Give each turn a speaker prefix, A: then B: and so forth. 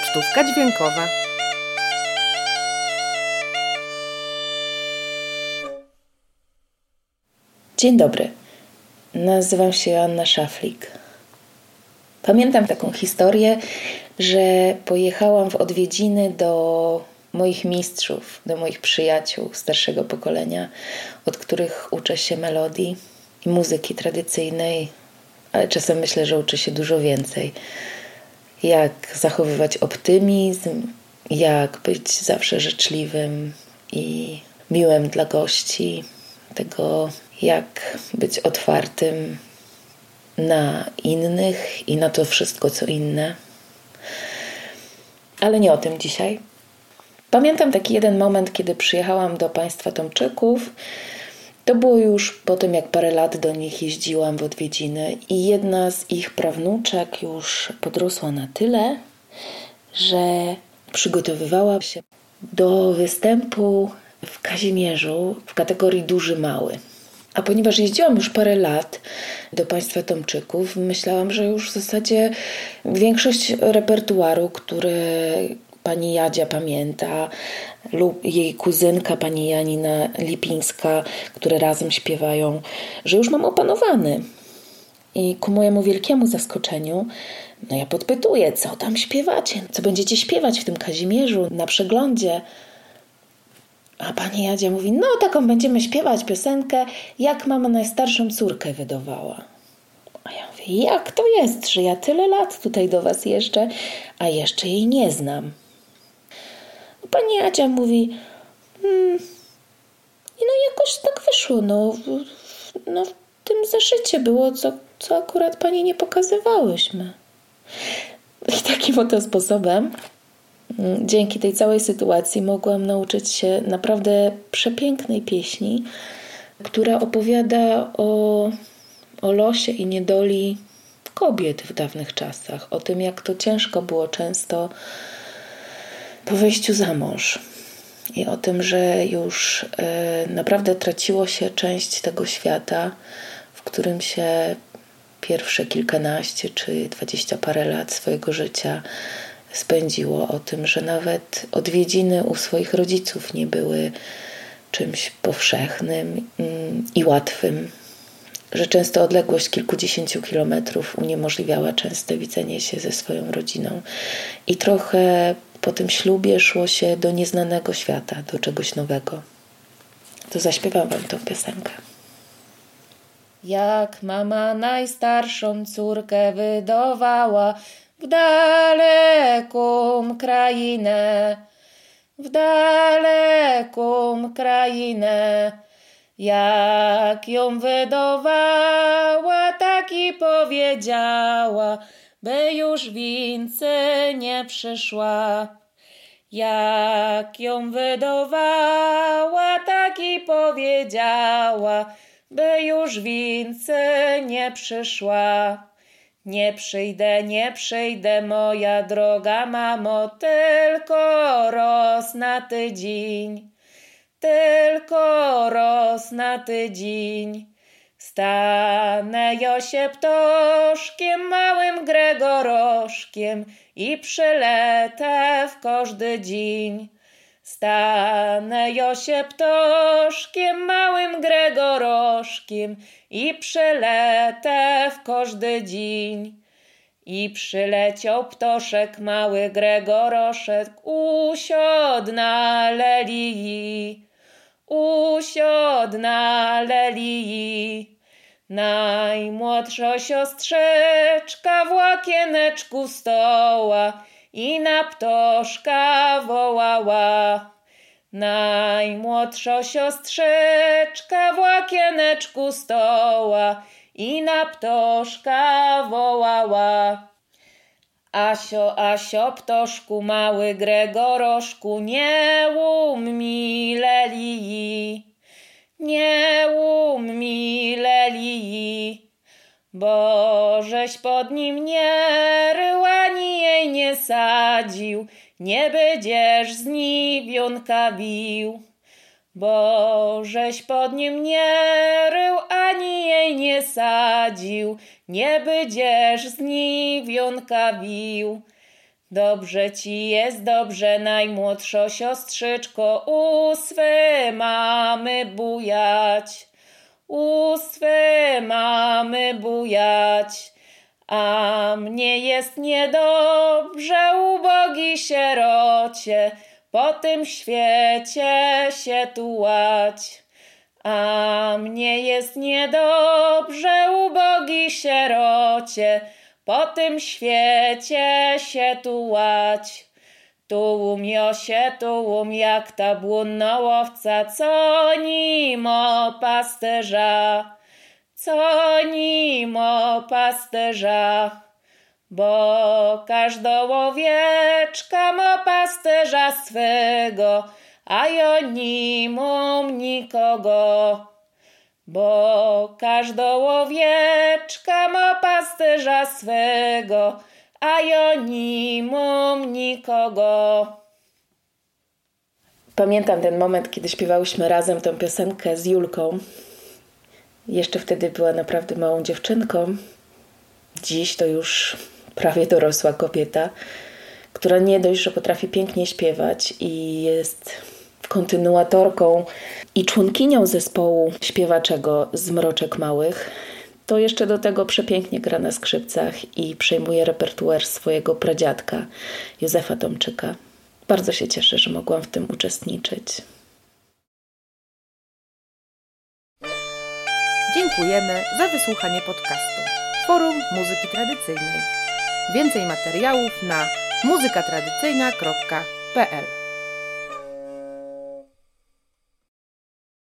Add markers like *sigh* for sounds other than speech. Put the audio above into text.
A: Pocztówka dźwiękowa.
B: Dzień dobry. Nazywam się Anna Szaflik. Pamiętam taką historię, że pojechałam w odwiedziny do moich mistrzów, do moich przyjaciół starszego pokolenia, od których uczę się melodii i muzyki tradycyjnej, ale czasem myślę, że uczę się dużo więcej. Jak zachowywać optymizm, jak być zawsze życzliwym i miłym dla gości, tego jak być otwartym na innych i na to wszystko, co inne. Ale nie o tym dzisiaj. Pamiętam taki jeden moment, kiedy przyjechałam do państwa Tomczyków. To było już po tym, jak parę lat do nich jeździłam w odwiedziny, i jedna z ich prawnuczek już podrosła na tyle, że przygotowywała się do występu w Kazimierzu w kategorii duży mały. A ponieważ jeździłam już parę lat do państwa Tomczyków, myślałam, że już w zasadzie większość repertuaru, który pani Jadzia pamięta, lub jej kuzynka pani Janina Lipińska, które razem śpiewają, że już mam opanowany. I ku mojemu wielkiemu zaskoczeniu, no ja podpytuję, co tam śpiewacie, co będziecie śpiewać w tym Kazimierzu na przeglądzie. A pani Jadzia mówi, no taką będziemy śpiewać piosenkę, jak mama najstarszą córkę wydawała. A ja mówię, jak to jest, że ja tyle lat tutaj do was jeszcze, a jeszcze jej nie znam. Pani Jadzia mówi, hmm, no jakoś tak wyszło, no, no w tym zeszycie było, co, co akurat pani nie pokazywałyśmy. *laughs* I takim oto sposobem dzięki tej całej sytuacji mogłam nauczyć się naprawdę przepięknej pieśni, która opowiada o, o losie i niedoli kobiet w dawnych czasach, o tym, jak to ciężko było często po wyjściu za mąż i o tym, że już e, naprawdę traciło się część tego świata, w którym się pierwsze kilkanaście czy dwadzieścia parę lat swojego życia spędziło, o tym, że nawet odwiedziny u swoich rodziców nie były czymś powszechnym mm, i łatwym, że często odległość kilkudziesięciu kilometrów uniemożliwiała częste widzenie się ze swoją rodziną. I trochę po tym ślubie szło się do nieznanego świata, do czegoś nowego. To zaśpiewam wam tą piosenkę. Jak mama najstarszą córkę wydawała, w daleką krainę, w daleką krainę. Jak ją wydawała, tak i powiedziała, by już więcej nie przyszła. Jak ją wydawała, tak i powiedziała, by już więcej nie przyszła. Nie przyjdę, nie przyjdę, moja droga mamo, tylko roz na tydzień, tylko roz na tydzień. Stanę Josie ptoszkiem, małym Gregoroszkiem i przyletę w każdy dzień. Stanę Josie ptoszkiem, małym Gregoroszkiem i przyletę w każdy dzień. I przyleciał ptoszek mały Gregoroszek, usiadł na lelii, usiadł na lelii. Najmłodsza siostrzeczka w łakieneczku stoła i na ptoszka wołała. Najmłodsza siostrzeczka w łakieneczku stoła i na ptoszka wołała. Asio, Asio, ptoszku mały Gregoroszku, nie um mi lelii, nie um mi lelii, bo żeś pod nim nie rył, ani jej nie sadził, nie będziesz z niewionka bił. Bo żeś pod nim nie rył, ani jej nie sadził, nie będziesz z niewionka bił. Dobrze ci jest, dobrze, najmłodszo siostrzyczko, u swe mamy bujać, u swe mamy bujać. A mnie jest niedobrze, ubogi sierocie, po tym świecie się tułać. A mnie jest niedobrze, ubogi sierocie, po tym świecie się tułać. Tułum się tułum jak ta błunnołowca, co nimo pasterza, co nimo pasterza. Bo każda owieczka ma pasterza swego, a ja nikogo. Bo każda owieczka ma pasterza swego, a ja nikogo. Pamiętam ten moment, kiedy śpiewałyśmy razem tę piosenkę z Julką. Jeszcze wtedy była naprawdę małą dziewczynką. Dziś to już prawie dorosła kobieta, która nie dość, że potrafi pięknie śpiewać i jest kontynuatorką i członkinią zespołu śpiewaczego z Mroczek Małych, to jeszcze do tego przepięknie gra na skrzypcach i przejmuje repertuar swojego pradziadka Józefa Tomczyka. Bardzo się cieszę, że mogłam w tym uczestniczyć.
A: Dziękujemy za wysłuchanie podcastu Forum Muzyki Tradycyjnej. Więcej materiałów na muzykatradycyjna.pl